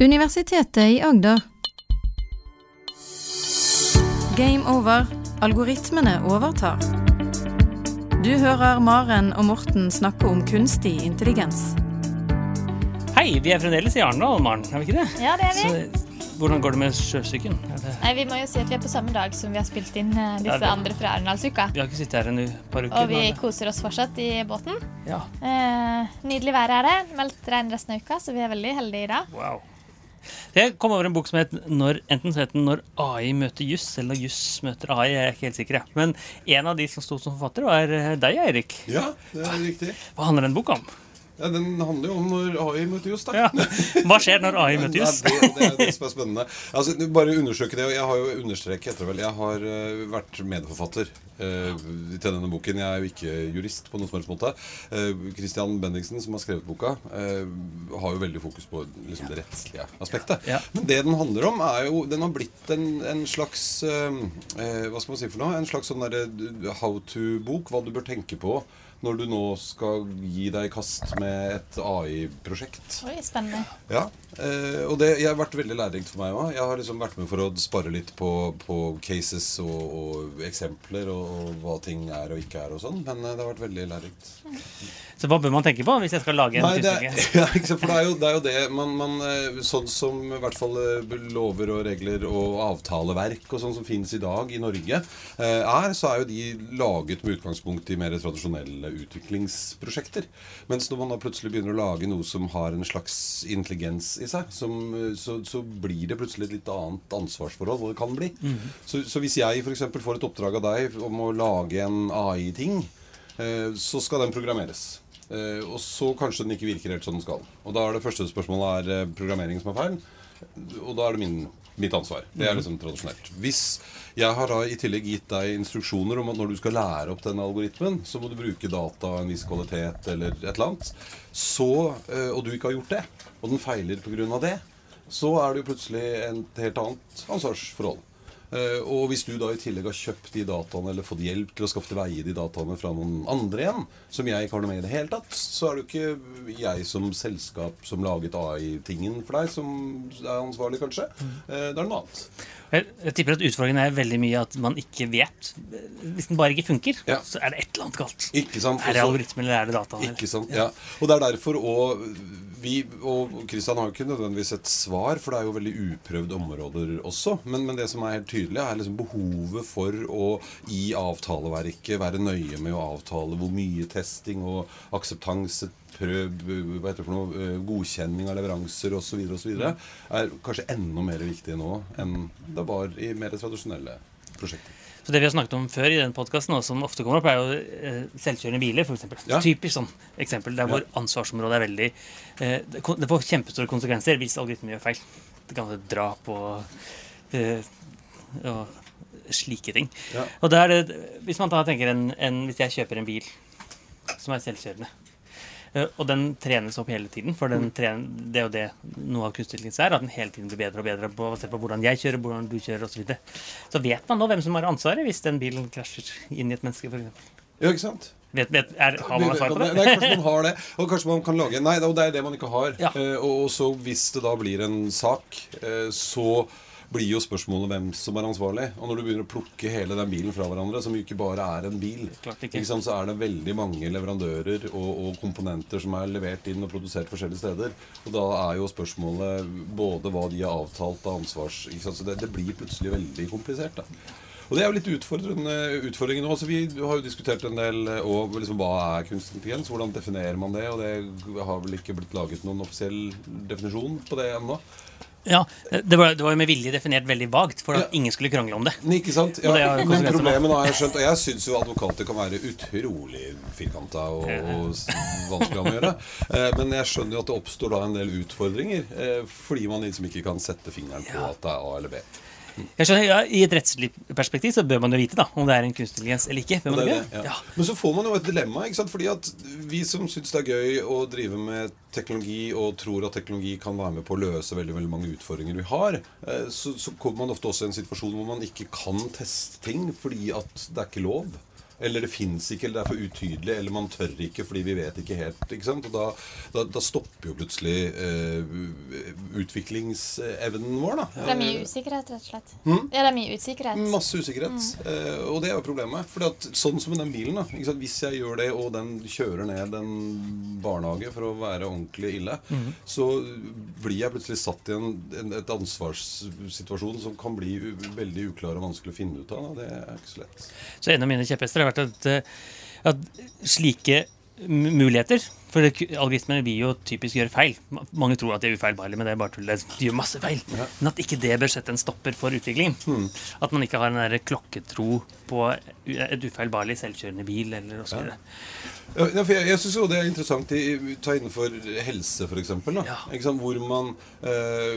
Universitetet i Agder. Game over. Algoritmene overtar. Du hører Maren og Morten snakke om kunstig intelligens. Hei, vi er fremdeles i Arendal, Maren. Er vi ikke det? Ja, det er vi. Så, hvordan går det med sjøsyken? Det- Nei, vi må jo si at vi er på samme dag som vi har spilt inn eh, disse Ja, det- andre fra Arendalsuka. Vi har ikke sittet her en par uker. Og vi nå, koser oss fortsatt i båten. Ja, Eh, nydelig vær er det. Meldt regn resten av uka, så vi er veldig heldige i dag. wow. Jeg kom over en bok som het når, enten så het den 'Når AI møter juss', eller 'Når juss møter AI'. Jeg er ikke helt sikker. Men en av de som sto som forfatter, var eh, deg, Eirik. Ja, det er riktig. Hva handler den boka om? Ja, Den handler jo om når AI møter juss, da. Ja. Hva skjer når AI møter juss? Det, det det som er spennende. Altså, bare undersøke det. og Jeg har jo understreket etter vel, Jeg har eh, vært medforfatter uh, til denne boken. Jeg er jo ikke jurist på noen som helst måte. Uh, Christian Bendiksen, som har skrevet boka, uh, har jo veldig fokus på liksom, det rettslige aspektet. Ja. Men det den handler om, er jo Den har blitt en, en slags Hva skal man si for noe? En slags sånn derre how to-bok. Hva du bør tenke på når du nå skal gi deg i kast med et AI-prosjekt. Oi, spennende. Ja, eh, og det jeg har vært veldig lærerikt for meg òg. Jeg har liksom vært med for å spare litt på, på cases og, og eksempler og, og hva ting er og ikke er og sånn. Men eh, det har vært veldig lærerikt. Så hva bør man tenke på hvis jeg skal lage en Nei, det, er- ja, for det er jo det. Er jo det. Man, man, eh, sånn som i hvert fall lover og regler og avtaleverk og sånn som finnes i dag i Norge, eh, er, så er jo de laget med utgangspunkt i mer tradisjonelle utviklingsprosjekter. Mens når man da plutselig begynner å lage noe som har en slags intelligens i seg, som, eh, så, så blir det plutselig et litt annet ansvarsforhold, og det kan bli. Så, så hvis jeg f.eks. får et oppdrag av deg om å lage en AI-ting, eh, så skal den programmeres. Eh, og så kanskje den ikke virker helt som den skal. Og da er det første spørsmålet er programmering som er feil. Og da er det min, mitt ansvar. Det er liksom tradisjonelt. Hvis jeg har da i tillegg gitt deg instruksjoner om at når du skal lære opp den algoritmen, så må du bruke data av en viss kvalitet eller et eller annet, så, eh, og du ikke har gjort det, og den feiler pga. det, så er det jo plutselig et helt annet ansvarsforhold. Eh, og hvis du da i tillegg har kjøpt de dataene eller fått hjelp til å skaffe til veie de dataene fra noen andre igjen, som jeg ikke har noe med i det hele tatt, så er det jo ikke jeg som selskap som laget AI-tingen for deg, som er ansvarlig, kanskje. Eh, det er noe annet. Jeg, jeg tipper at utfordringen er veldig mye at man ikke vet. Hvis den bare ikke funker, Ja. så er det et eller annet galt. Ikke sant? Er det algoritmen eller er det data? Ikke sant, ja. Og det er derfor òg vi Og Kristian har jo ikke nødvendigvis et svar, for det er jo veldig uprøvde områder også. Men, men det som er helt tydelig, er liksom behovet for å i avtaleverket være nøye med å avtale hvor mye testing og akseptanse prøv, hva heter det for noe, eh, godkjenning av leveranser osv. osv. er kanskje enda mer viktig nå enn det var i mer tradisjonelle prosjekter. Så det vi har snakket om før i den podkasten, som ofte kommer opp, er jo eh, selvkjørende biler, for Ja. Typisk sånn eksempel der hvor ansvarsområdet er veldig eh, det får kjempestore konsekvenser hvis algoritmen gjør feil. Det kan være drap og, og slike ting. Ja. Og det Hvis man da tenker en, en Hvis jeg kjøper en bil som er selvkjørende, og den trenes opp hele tiden, for den tren, det er jo det noe av kunstig intelligens er, at den hele tiden blir bedre og bedre på, basert på hvordan jeg kjører, hvordan du kjører osv. Så, videre. så vet man nå hvem som har ansvaret hvis den bilen krasjer inn i et menneske, f.eks. Ja, ikke sant? Vet, vet, er, har man svar på det? Nei, kanskje man har det. Og kanskje man kan lage Nei, det er det man ikke har. Ja. Eh, og så hvis det da blir en sak, eh, så blir jo spørsmålet hvem som er ansvarlig. Og når du begynner å plukke hele den bilen fra hverandre, som jo ikke bare er en bil, sant, så er det veldig mange leverandører og, og komponenter som er levert inn og produsert forskjellige steder. Og da er jo spørsmålet både hva de har avtalt av ansvars... Så det, det blir plutselig veldig komplisert. da. Og det er jo litt utfordrende utfordringen nå. Altså, vi har jo diskutert en del og liksom, hva er kunstig intelligens. Hvordan definerer man det? Og det har vel ikke blitt laget noen offisiell definisjon på det ennå. Ja, det var, det var jo med vilje definert veldig vagt, for at Ja. ingen skulle krangle om det. Ikke sant? Ja, det men problemet har jeg skjønt Og jeg syns jo advokater kan være utrolig firkanta og, og vanskelig å gjøre. Eh, Men jeg skjønner jo at det oppstår da en del utfordringer. eh, Fordi man liksom ikke kan sette fingeren på at det er A eller B. Jeg skjønner, ja, I et rettslig perspektiv så bør man jo vite da, om det er en kunstig intelligens eller ikke. Det det, ja. ja. Men så får man jo et dilemma. ikke sant? Fordi at vi som syns det er gøy å drive med teknologi og tror at teknologi kan være med på å løse veldig veldig mange utfordringer vi har, eh, så, så kommer man ofte også i en situasjon hvor man ikke kan teste ting fordi at det er ikke lov. Eller det fins ikke, eller det er for utydelig, eller man tør ikke fordi vi vet ikke helt. ikke sant? Og da, da, da stopper jo plutselig eh, utviklingsevnen vår, da. Det er mye usikkerhet, rett og slett. Ja, det er mye usikkerhet. Masse usikkerhet. Eh, og det er jo problemet. For at, sånn som med den bilen, da. Ikke sant? Hvis jeg gjør det, og den kjører ned en barnehage for å være ordentlig ille, så blir jeg plutselig satt i en, en et ansvarssituasjon som kan bli u veldig uklar og vanskelig å finne ut av. Da. det er ikke så lett. Så en av mine kjepphester har vært at, eh, at slike muligheter For algoritmer vil jo typisk gjøre feil. Mange tror at de er ufeilbarlige, men det er bare tull. De gjør masse feil. Men at ikke det bør sette en stopper for utviklingen. At man ikke har en der klokketro på et ufeilbarlig selvkjørende bil eller osv. Ja, ja, jeg, jeg syns jo det er interessant i, ta innenfor helse, f.eks. Ja. Hvor man eh,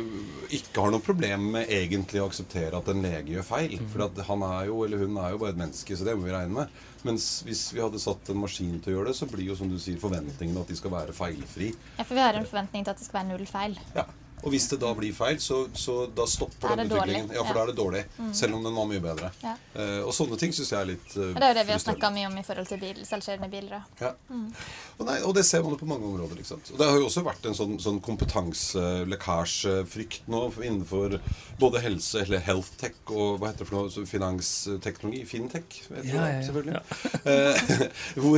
ikke har noe problem med egentlig å akseptere at en lege gjør feil. For at han er jo, eller hun er jo bare et menneske, så det må vi regne med. Mens hvis vi hadde satt en maskin til å gjøre det, så blir jo som du sier forventningene at de skal være feilfri. Ja, for vi har en forventning til at det skal være null feil. Ja. Og hvis det da blir feil, så, så da stopper er den det dårlig. utviklingen. Ja, for Ja. da er det dårlig. Selv om den var mye bedre. Ja. Uh, og sånne ting syns jeg er litt uh, det er jo det vi har snakka mye om i forhold til bil, selvkjørende biler. Ja. Mm. Og, nei, og det ser man jo på mange områder. ikke sant? Og Det har jo også vært en sånn, sånn kompetanselekkasjefrykt nå innenfor både helse, eller health tech og hva heter det for noe, finansteknologi. Fintech, vet du Ja, ja. selvfølgelig. uh, hvor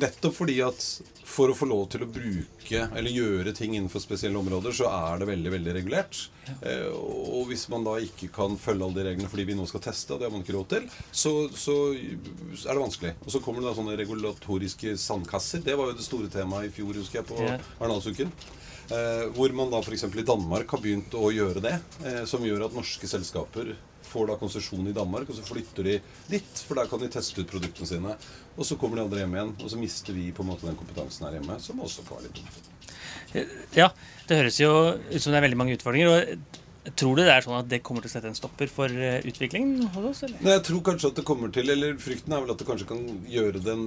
nettopp fordi at for å få lov til å bruke eller gjøre ting innenfor spesielle områder, så er det veldig veldig veldig regulert. Eh, og hvis man da ikke kan følge alle de reglene fordi vi nå skal teste, og det har man ikke råd til, så, så er det vanskelig. Og så kommer det da sånne regulatoriske sandkasser. Det var jo det store temaet i fjor, husker jeg, på Ja. Arendalsuken. Eh, hvor man da f.eks. i Danmark har begynt å gjøre det. Eh, som gjør at norske selskaper får da konsesjon i Danmark, og så flytter de dit. For der kan de teste ut produktene sine. Og så kommer de andre hjem igjen, og så mister vi på en måte den kompetansen her hjemme. Som også kan være litt dumt. Ja, det høres jo ut som det er veldig mange utfordringer. og Tror du det er sånn at det kommer til å sette en stopper for eh, utviklingen hos oss? eller? Nei, jeg tror kanskje at det kommer til Eller frykten er vel at det kanskje kan gjøre den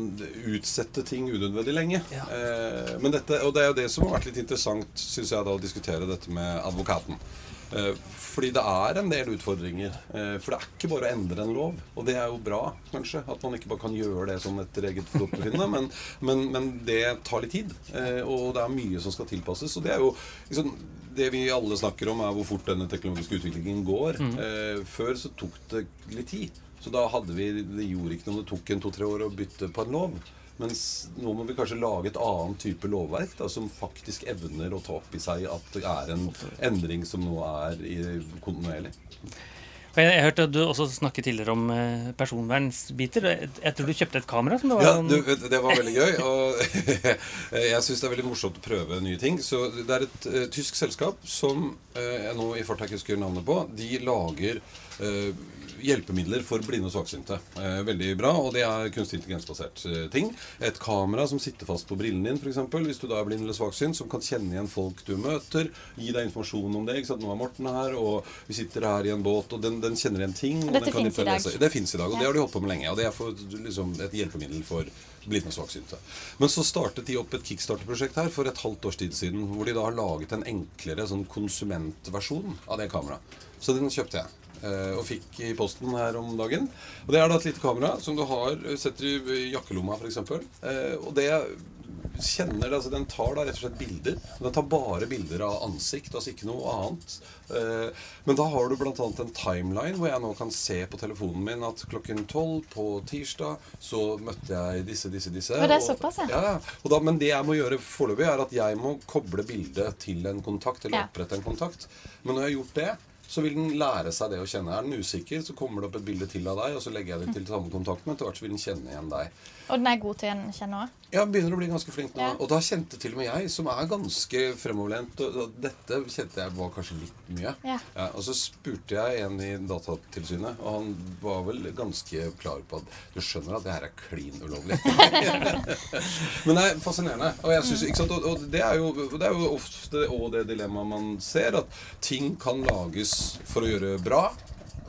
utsette ting unødvendig lenge. Ja. Eh, men dette, og det er jo det som har vært litt interessant, syns jeg, da, å diskutere dette med advokaten. Eh, fordi det er en del utfordringer. Eh, for det er ikke bare å endre en lov. Og det er jo bra, kanskje. At man ikke bare kan gjøre det sånn etter eget forgodtbefinnende. Men, men, men det tar litt tid. Eh, og det er mye som skal tilpasses. Og det er jo liksom, det vi alle snakker om, er hvor fort denne teknologiske utviklingen går. Mm. før så tok det litt tid. Så da hadde vi Det gjorde ikke noe om det tok en to-tre år å bytte på en lov. Mens nå må vi kanskje lage et annet type lovverk da, som faktisk evner å ta opp i seg at det er en endring som nå er i kontinuerlig. Jeg, jeg hørte at du også snakket tidligere om eh, personvernsbiter. Jeg, jeg tror du kjøpte et kamera? som det var Ja, du, Det var veldig gøy. Og jeg syns det er veldig morsomt å prøve nye ting. Så Det er et uh, tysk selskap som uh, jeg nå i farta ikke husker navnet på. De lager hjelpemidler for blinde og svaksynte. Eh, veldig bra. Og det er kunstig intelligensbasert eh, ting. Et kamera som sitter fast på brillen din, f.eks. Hvis du da er blind eller svaksynt, som kan kjenne igjen folk du møter. Gi deg informasjon om det. ikke sant? Nå er Morten her, og vi sitter her i en båt, og den, den kjenner igjen ting. og Dette fins i dag. lese. Det fins i dag, og det har de holdt på med lenge. Og det er for, liksom, et hjelpemiddel for blinde og svaksynte. Men så startet de opp et kickstarter-prosjekt her for et halvt års tid siden, hvor de da har laget en enklere sånn konsumentversjon av det kameraet. Så den kjøpte jeg. Eh, Og fikk i posten her om dagen. Og Det er da et lite kamera som du har, setter i jakkelomma f.eks. Og det kjenner det, altså Den tar da rett og slett bilder. Den tar bare bilder av ansikt, altså ikke noe annet. Eh, Men da har du bl.a. en timeline hvor jeg nå kan se på telefonen min at klokken tolv på tirsdag så møtte jeg disse, disse, disse. Og det er såpass, ja. ja. Og da, men det jeg må gjøre foreløpig, er at jeg må koble bildet til en kontakt, eller opprette en kontakt. Men når jeg har gjort det, så vil den lære seg det å kjenne. Er den usikker, så kommer det opp et bilde til av deg, og så legger jeg det til samme kontakt, men etter hvert så vil den kjenne igjen deg. Og den er god til å gjenkjenne òg. Ja, begynner å bli ganske flink nå. Ja. Og da kjente til og med jeg, som er ganske fremoverlent og, og Dette kjente jeg var kanskje litt mye. Ja. og så spurte jeg en i Datatilsynet, og han var vel ganske klar på at du skjønner at det her er klin ulovlig. Men det er fascinerende. Og, jeg synes, sant? og, og det, er jo, det er jo ofte òg det dilemmaet man ser, at ting kan lages for å gjøre bra.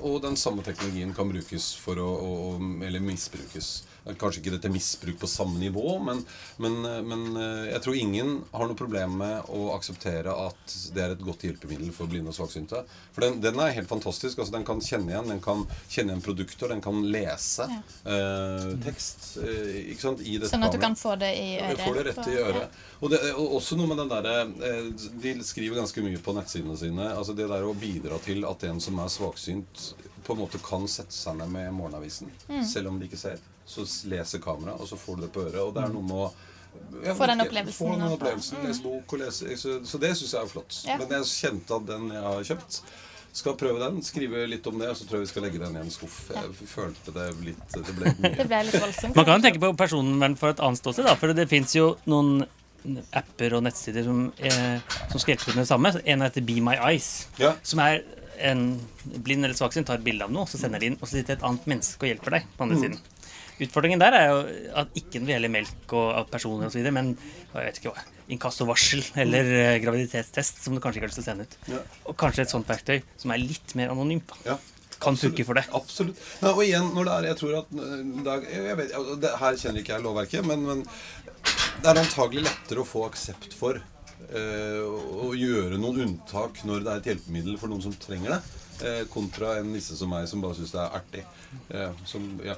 og den samme teknologien kan brukes for å, å Eller misbrukes. Kanskje ikke dette misbruk på samme nivå, men, men, men, eh, jeg tror ingen har noe problem med å akseptere at det er et godt hjelpemiddel for blinde og svaksynte. For den, den, er helt fantastisk. altså Den kan kjenne igjen den kan kjenne igjen produkter, den kan lese ja. eh, tekst eh, ikke sant, i dette Sånn at du kan få det i øret? Får det rett i øret. Og, det, og også noe med den derre eh, De skriver ganske mye på nettsidene sine. altså Det der å bidra til at en som er svaksynt, på en måte kan sette seg ned med morgenavisen, mm. selv om de ikke ser så leser kamera, og så får du det på øret. Og det er noe med å ja, Få den opplevelsen. Få den opplevelsen mm. Lese bok og lese Så, så det syns jeg er flott. Ja. Men jeg kjente at den jeg har kjøpt skal prøve den, skrive litt om det, og så tror jeg vi skal legge den i en skuff. Jeg følte det litt Det ble mye. det ble litt voldsomt. Man kan tenke på personvern for et annet ståsted, da. For det fins jo noen apper og nettsider som, eh, som skal hjelpe med det samme. En heter Be My Eyes. Ja. Som er en blind eller svaksynt tar et bilde av noe, så sender de inn, og så sitter et annet menneske og hjelper deg på andre mm. siden. Utfordringen der er jo at ikke når det gjelder melk og personer osv., men jeg vet ikke hva, inkassovarsel eller uh, graviditetstest som du kanskje ikke har lyst til å sende ut. Ja. Og kanskje et sånt verktøy som er litt mer anonymt. da. Ja. Kan funke for det. Absolutt. Ja, og igjen, når det er Jeg tror at er, jeg vet, det, Her kjenner ikke jeg lovverket, men, men det er antagelig lettere å få aksept for uh, å gjøre noen unntak når det er et hjelpemiddel for noen som trenger det. Eh, kontra en nisse som meg, som bare syns det er artig. Eh, som, ja.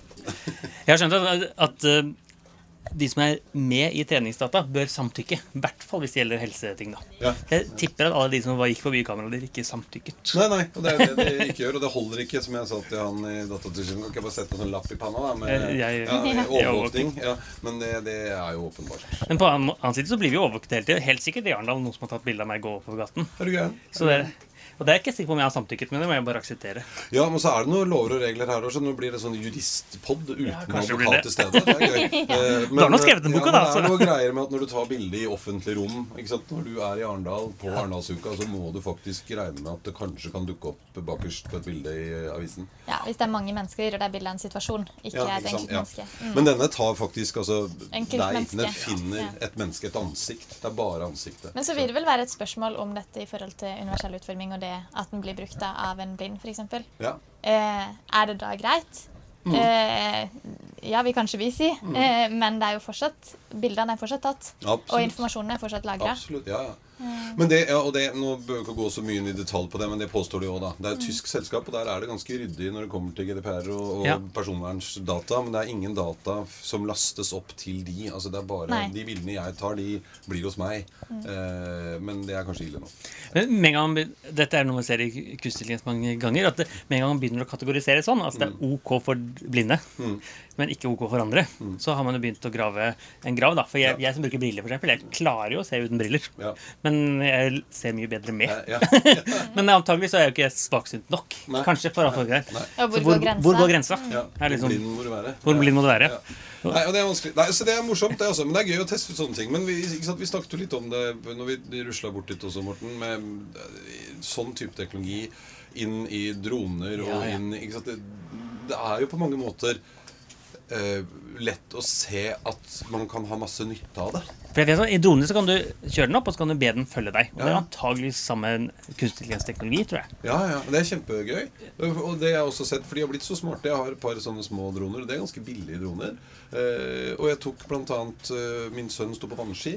Jeg har skjønt at, at uh, de som er med i treningsdata, bør samtykke. I hvert fall hvis det gjelder helseting. da. Ja. Jeg tipper at alle de som gikk forbi kameraet, ikke samtykket. Nei, nei, og det er det de ikke gjør. Og det holder ikke, som jeg sa til han i Datatilsynet. Kan ikke jeg bare sette en sånn lapp i panna da, med jeg, ja, overvåkning. Ja, men det, det, er jo åpenbart. Men på annen side så blir vi overvåket hele tiden. Helt sikkert i Arendal noen som har tatt bilde av meg gå oppover gaten. Er du gæren? Så det, og det er ikke sikker på om jeg har samtykket, men det må jeg bare akseptere. Ja, men så er det noen lover og regler her Så Nå blir det sånn juristpod uten ja, advokat til stede. Det er gøy. ja. men, du har nå skrevet den boka, ja, da. Det er noe greier med at når du tar bilde i offentlig rom ikke sant? Når du er i Arendal på. Arendalsuka, så må du faktisk regne med at det kanskje kan dukke opp bakerst på et bilde i avisen. Ja, hvis det er mange mennesker, og det er bilde av en situasjon, ikke ja, et enkelt menneske. Mm. Men denne tar faktisk altså Nei, den finner et menneske, et ansikt. Det er bare ansiktet. Men så vil det vel være et spørsmål om dette i forhold til universell utforming og det at den blir brukt av en blind, f.eks. Ja. Eh, er det da greit? Mm. Eh, ja, vil kanskje vi si. Mm. Eh, men det er jo fortsatt, bildene er fortsatt tatt. Absolutt. Og informasjonen er fortsatt lagra. Absolutt, ja, ja. Men det, ja, og det, Nå bør vi ikke gå så mye inn i detalj på det, men det påstår de òg. Det er et mm. tysk selskap, og der er det ganske ryddig når det kommer til GDPR og, og ja. personvernsdata. Men det er ingen data som lastes opp til de. Altså det er bare Nei. De bildene jeg tar, de blir hos meg. Mm. Eh, men det er kanskje ille nå. Men med en gang, Dette er noe man ser i kunststillingen mange ganger. At det, med en gang man begynner å kategorisere sånn, altså det er mm. OK for blinde, mm. men ikke OK for andre, mm. så har man jo begynt å grave en grav. da, For jeg, jeg som bruker briller, for eksempel, jeg klarer jo å se uten briller. Ja. Men jeg ser mye bedre med. Ja, ja. men antagelig så er jeg jo ikke svaksynt nok. Nei. Kanskje. for alle greier. Ja, hvor, hvor, går hvor, går grensa? Ja. Liksom, hvor blind må du være? Hvor blind må du være? Nei, og det er vanskelig. Nei, så det er morsomt, det, altså. Men det er gøy å teste ut sånne ting. Men vi, sant, vi snakket jo litt om det når vi rusla bort dit også, Morten, med eh, sånn type teknologi inn i droner og inn ikke sant? Det, det er jo på mange måter lett å se at man kan ha masse nytte av det. For jeg vet I droner så kan du kjøre den opp, og så kan du be den følge deg. Og ja. Det er antagelig samme kunstig intelligens-teknologi, tror jeg. Ja, ja, Det er kjempegøy. Og det har jeg også sett, for de har blitt så smarte. Jeg har et par sånne små droner. og Det er ganske billige droner. Uh, og jeg tok annet uh, Min sønn sto på vannski.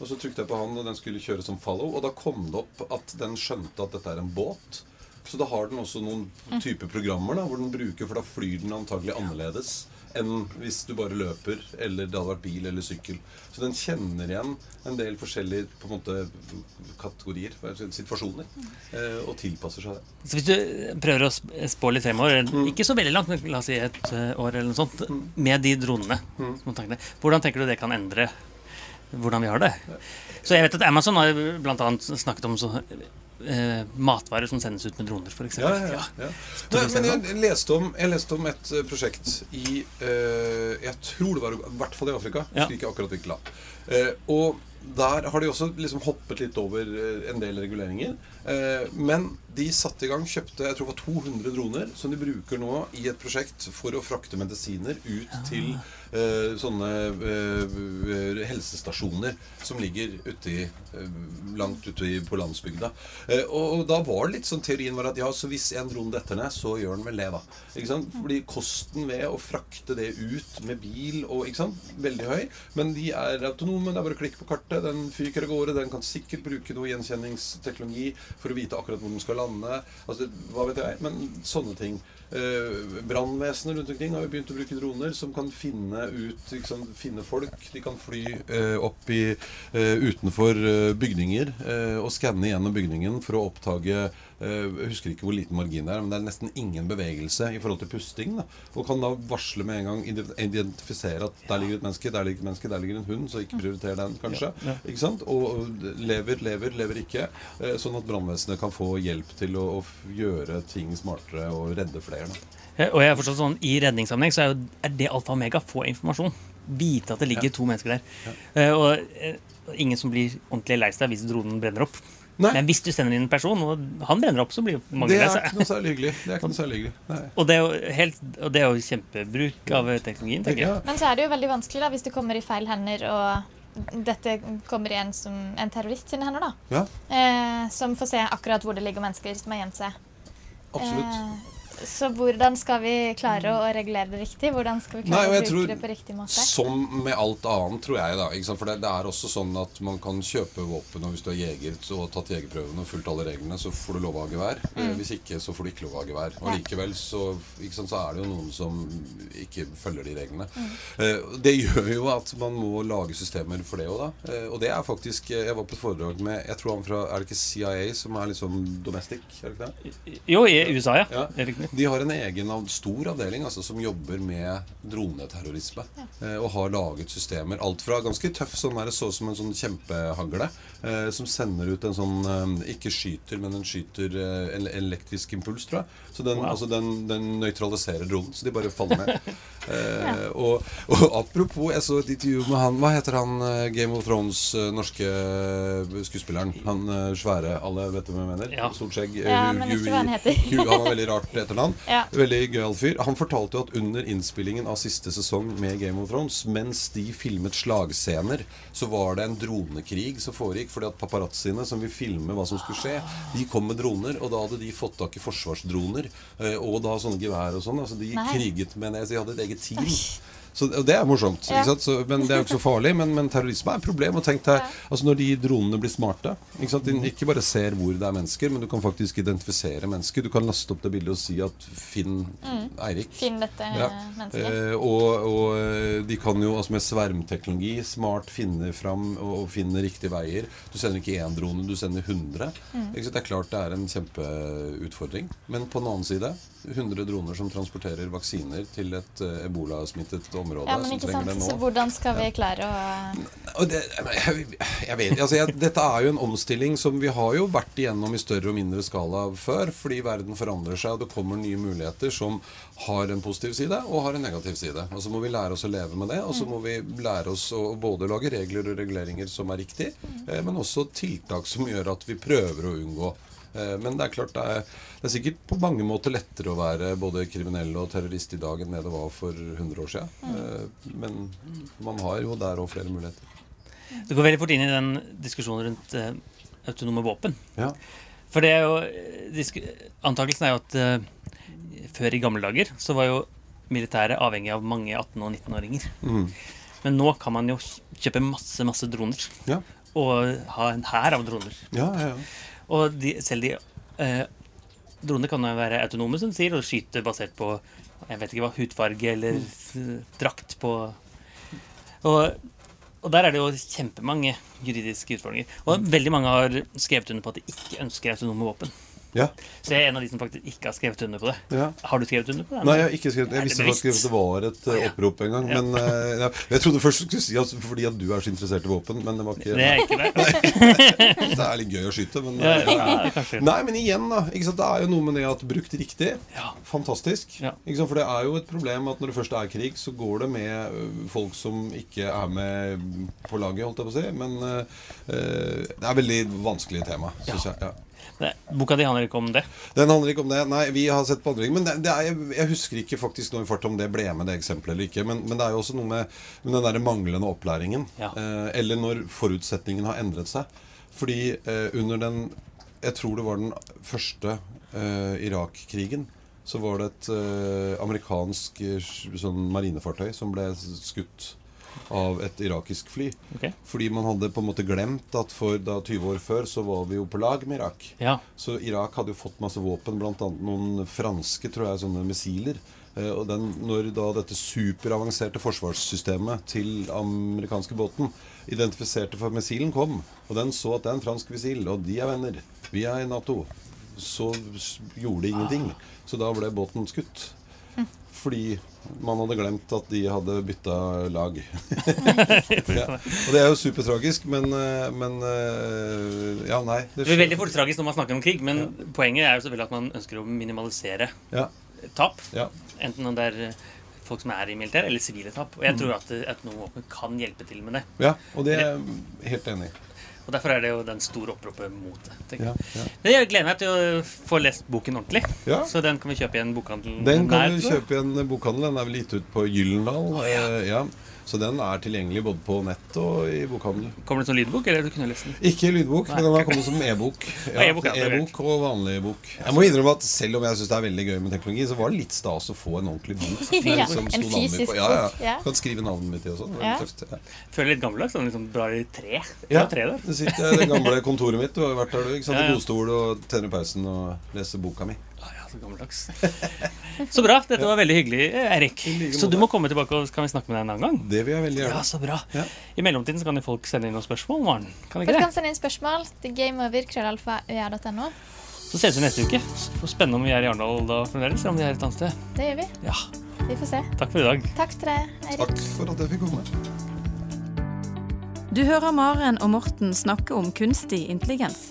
Og så trykte jeg på han, og den skulle kjøre som follow. Og da kom det opp at den skjønte at dette er en båt. Så da har den også noen type programmer da, hvor den bruker, for da flyr den antagelig annerledes enn hvis du bare løper, eller det hadde vært bil eller sykkel. Så den kjenner igjen en del forskjellige på en måte, kategorier, situasjoner, eh, og tilpasser seg det. Så hvis du prøver å spå litt fremover, mm. ikke så veldig langt, men la oss si et eh, år eller noe sånt, mm. med de dronene, mm. hvordan tenker du det kan endre hvordan vi har det? Så jeg vet at Amazon har annet snakket om så eh, matvarer som sendes ut med droner, f.eks. Ja, ja, ja. Nei, men jeg leste, om, jeg leste om et uh, prosjekt i eh, Jeg tror det var i hvert fall i Afrika. Ja. Ikke akkurat hvilket land. Eh, og der har de også liksom hoppet litt over eh, en del reguleringer. Eh, men de satte i gang, kjøpte jeg tror det var 200 droner, som de bruker nå i et prosjekt for å frakte medisiner ut til uh, sånne helsestasjoner som ligger ute i, langt ute på landsbygda. Og, da var det litt sånn teorien var at ja, så hvis en drone detter ned, så gjør den vel det, da. Ikke sant? Fordi kosten ved å frakte det ut med bil og ikke sant, veldig høy. Men de er autonome. Det er bare å klikke på kartet. Den fyker av gårde. Den kan sikkert bruke noe gjenkjenningsteknologi for å vite akkurat hvor den skal lande. Altså, hva vet jeg. Men sånne ting. Eh, Brannvesenet rundt omkring har jo begynt å bruke droner som kan finne ut liksom, finne folk. De kan fly eh, opp i, eh, utenfor eh, bygninger eh, og skanne gjennom bygningen for å oppdage Jeg husker ikke hvor liten margin det er, men det er nesten ingen bevegelse i forhold til pusting. Da. Og kan da varsle med en gang, identifisere at der ligger et menneske, der ligger et menneske, der ligger en hund, så ikke prioriter den, kanskje. Ja, ja. Ikke sant? Og lever, lever, lever ikke. sånn at brannvesenet kan få hjelp til å, å gjøre ting smartere og redde flere. Da. Og jeg er forstått sånn, I redningssammenheng så er, jo, er det alfa og omega få informasjon. Vite at det ligger ja. to mennesker der. Ja. Uh, og uh, ingen som blir ordentlig lei seg hvis dronen brenner opp. Nei. Men hvis du sender inn en person, og han brenner opp, så blir mange. Det er ikke noe særlig hyggelig. Det er ikke noe særlig hyggelig. Nei. Og, det helt, og, det er jo, kjempebruk av teknologien, tenker jeg. Men så er det jo veldig vanskelig da, hvis det kommer i feil hender og dette kommer igjen som en terrorist sine hender, da. Ja. Eh, som får se akkurat hvor det ligger mennesker som har gjemt seg. Absolutt. Eh, så hvordan skal vi klare å regulere det riktig? Hvordan skal vi klare Nei, å bruke det på riktig måte? Som med alt annet, tror jeg. da, For det, det, er også sånn at man kan kjøpe våpen, og hvis du er jeger og har tatt jegerprøvene og fulgt alle reglene, så får du lov å ha gevær. Mm. Hvis ikke, så får du ikke lov å ha gevær. Og likevel så, sant, så, er det jo noen som ikke følger de reglene. Mm. Eh, det gjør jo at man må lage systemer for det òg, da. Eh, og det er faktisk Jeg var på et foredrag med Jeg tror han fra Er det ikke CIA som er liksom domestic? Er det ikke det? Jo, i USA, ja. ja. De har en egen stor avdeling altså, som jobber med droneterrorisme. Ja. Eh, og har laget systemer. Alt fra ganske tøff sånn der, så som en sånn kjempehagle eh, som sender ut en sånn eh, Ikke skyter, men den skyter eh, en elektrisk impuls, tror jeg. Så den, wow. altså, den, den nøytraliserer dronen. Så de bare faller ned. Eh, ja. og, og, apropos, jeg så et intervju med han Hva heter han eh, Game of Thrones norske skuespilleren? Han svære, alle vet hvem jeg mener? Ja. Stort skjegg. Ja, men ikke hva han heter. han har veldig rart etternavn. Ja. Veldig gøyal fyr. Han fortalte jo at under innspillingen av siste sesong med Game of Thrones, mens de filmet slagscener, så var det en dronekrig som foregikk. Fordi at paparazziene som vil filme hva som skulle skje, de kom med droner. Og da hadde de fått tak i forsvarsdroner. Eh, og da sånne gevær og sånn. Altså de Nei. kriget med en de hadde et eget gezielt Så, og det er morsomt. Ja. Så, men Det er jo ikke så farlig. Men, men terrorisme er et problem. Og tenk deg, altså Når de dronene blir smarte ikke, de ikke bare ser hvor det er mennesker, men du kan faktisk identifisere mennesker. Du kan laste opp det bildet og si at finn mm. Eirik. Finn dette ja. mennesket. Eh, og, og, eh, de kan jo altså med svermteknologi smart finne fram og, og finne riktige veier. Du sender ikke én drone, du sender 100. Mm. Det er klart det er en kjempeutfordring. Men på den annen side 100 droner som transporterer vaksiner til et uh, ebolasmittet område. Ja, men ikke sant, Så hvordan skal vi klare å det, jeg, jeg, vet altså jeg, Dette er jo en omstilling som vi har jo vært igjennom i større og mindre skala før. Fordi verden forandrer seg, og det kommer nye muligheter som har en positiv side og har en negativ side. Og så må vi lære oss å leve med det. Og så må vi lære oss å både lage regler og reguleringer som er riktig, eh, men også tiltak som gjør at vi prøver å unngå men det er klart det er, det er, sikkert på mange måter lettere å være både kriminell og terrorist i dag enn det det var for 100 år siden. Mm. Men man har jo der òg flere muligheter. Du går veldig fort inn i den diskusjonen rundt uh, autonome våpen. Ja. For det er jo Antakelsen er jo at uh, før i gamle dager så var jo militæret avhengig av mange 18- og 19-åringer. Mm. Men nå kan man jo kjøpe masse, masse droner. Ja. Og ha en hær av droner. Ja, ja, ja. Og de, selv de eh, Dronene kan jo være autonome, som sier, og skyte basert på jeg vet ikke hva, hudfarge eller mm. drakt på og, og, der er det jo kjempemange juridiske utfordringer. Og veldig mange har skrevet under på at de ikke ønsker autonome våpen. Ja. Så jeg er en av de som faktisk ikke har skrevet under på det. Ja. Har du skrevet under på det? Nei, jeg har ikke skrevet Jeg visste faktisk at det var et uh, opprop en gang. Ja. Men uh. Jeg trodde først du skulle si at fordi at du er så interessert i våpen, men det var ikke Det er ikke det. Det er litt gøy å skyte, men eh. Nei, men igjen, da. Det er jo noe med det at brukt riktig. Ja. Fantastisk. For det er jo et problem at når det først er krig, så går det med folk som ikke er med på laget, holdt jeg på å si. Men ø, det er et veldig vanskelig tema, syns jeg. Ja. Det, boka di handler ikke om det. Den handler ikke om det. Nei, vi har sett på andre ting. Men det, det er, jeg husker ikke faktisk noe i fart om det ble med det eksempelet eller ikke. Men, men det er jo også noe med, med den der manglende opplæringen. Ja. Eh, eller når forutsetningen har endret seg. Fordi eh, under den Jeg tror det var den første eh, Irak-krigen. Så var det et eh, amerikansk eh, sånn marinefartøy som ble skutt av et irakisk fly. Okay. Fordi man hadde på en måte glemt at for da 20 år før så var vi jo på lag med Irak. Ja. Så Irak hadde jo fått masse våpen, bl.a. noen franske tror jeg, sånne missiler. Eh, Og den, når da dette superavanserte forsvarssystemet til amerikanske båten identifiserte for missilen kom, og den så at det er en fransk missil, og de er venner, vi er i Nato, så gjorde det ingenting. Så da ble båten skutt. Fordi man hadde glemt at de hadde bytta lag. ja. Og det er jo supertragisk, men, eh, men eh, Ja, nei. Det blir veldig fort tragisk når man snakker om krig, men poenget er jo selvfølgelig at man ønsker å minimalisere Ja, tap. ja. Enten om det er eh, folk som er i militær, eller sivile tap. Og jeg tror at at noen våpen kan hjelpe til med det. ja, og det er jeg helt enig i. Og derfor er det jo den store oppropet mot det. Ja, ja. Men jeg gleder meg til å få lest boken ordentlig. Ja. Så den kan vi kjøpe i en bokhandel Den kan nær, du kjøpe i en bokhandel. Den er vel gitt ut på Gyllendal. eh, ja. Så den er tilgjengelig både på nett og i bokhandel. Kommer det som lydbok, eller du kunne lest den? Ikke lydbok, men den har kommet som e-bok. Ja, e-bok, ja, e-bok og vanlig bok. Jeg må innrømme at selv om jeg syns det er veldig gøy med teknologi, så var det litt stas å få en ordentlig bok. Ja, liksom en fysisk bok. ja, ja. ja. Kan skrive navnet mitt i og sånn. Ja. Ja. Føler litt gammeldags. Sånn liksom drar i tre. Ja, tre der. det sitter i det gamle kontoret mitt. Du har vært der, du. ikke sant? Ja, I ja. godstol og tenner pausen og leser boka mi. Å, ja, så gammeldags. Så bra. Dette var veldig hyggelig, Erik. like Så du må komme tilbake og så kan vi snakke med deg en annen gang. Det vil jeg veldig Ja, så bra. Ja. I mellomtiden så kan jo folk sende inn noen spørsmål, Maren. Kan ikke folk det? kan sende inn spørsmål til gameover.krøllalfa.no. Så ses vi neste uke. Så Spennende om vi er i Arendal da fremdeles, eller om vi er et annet sted. Det gjør vi. Ja. Vi får se. Takk for i dag. Takk til deg, Eirik. Takk for at jeg fikk komme. Du hører Maren og Morten snakke om kunstig intelligens.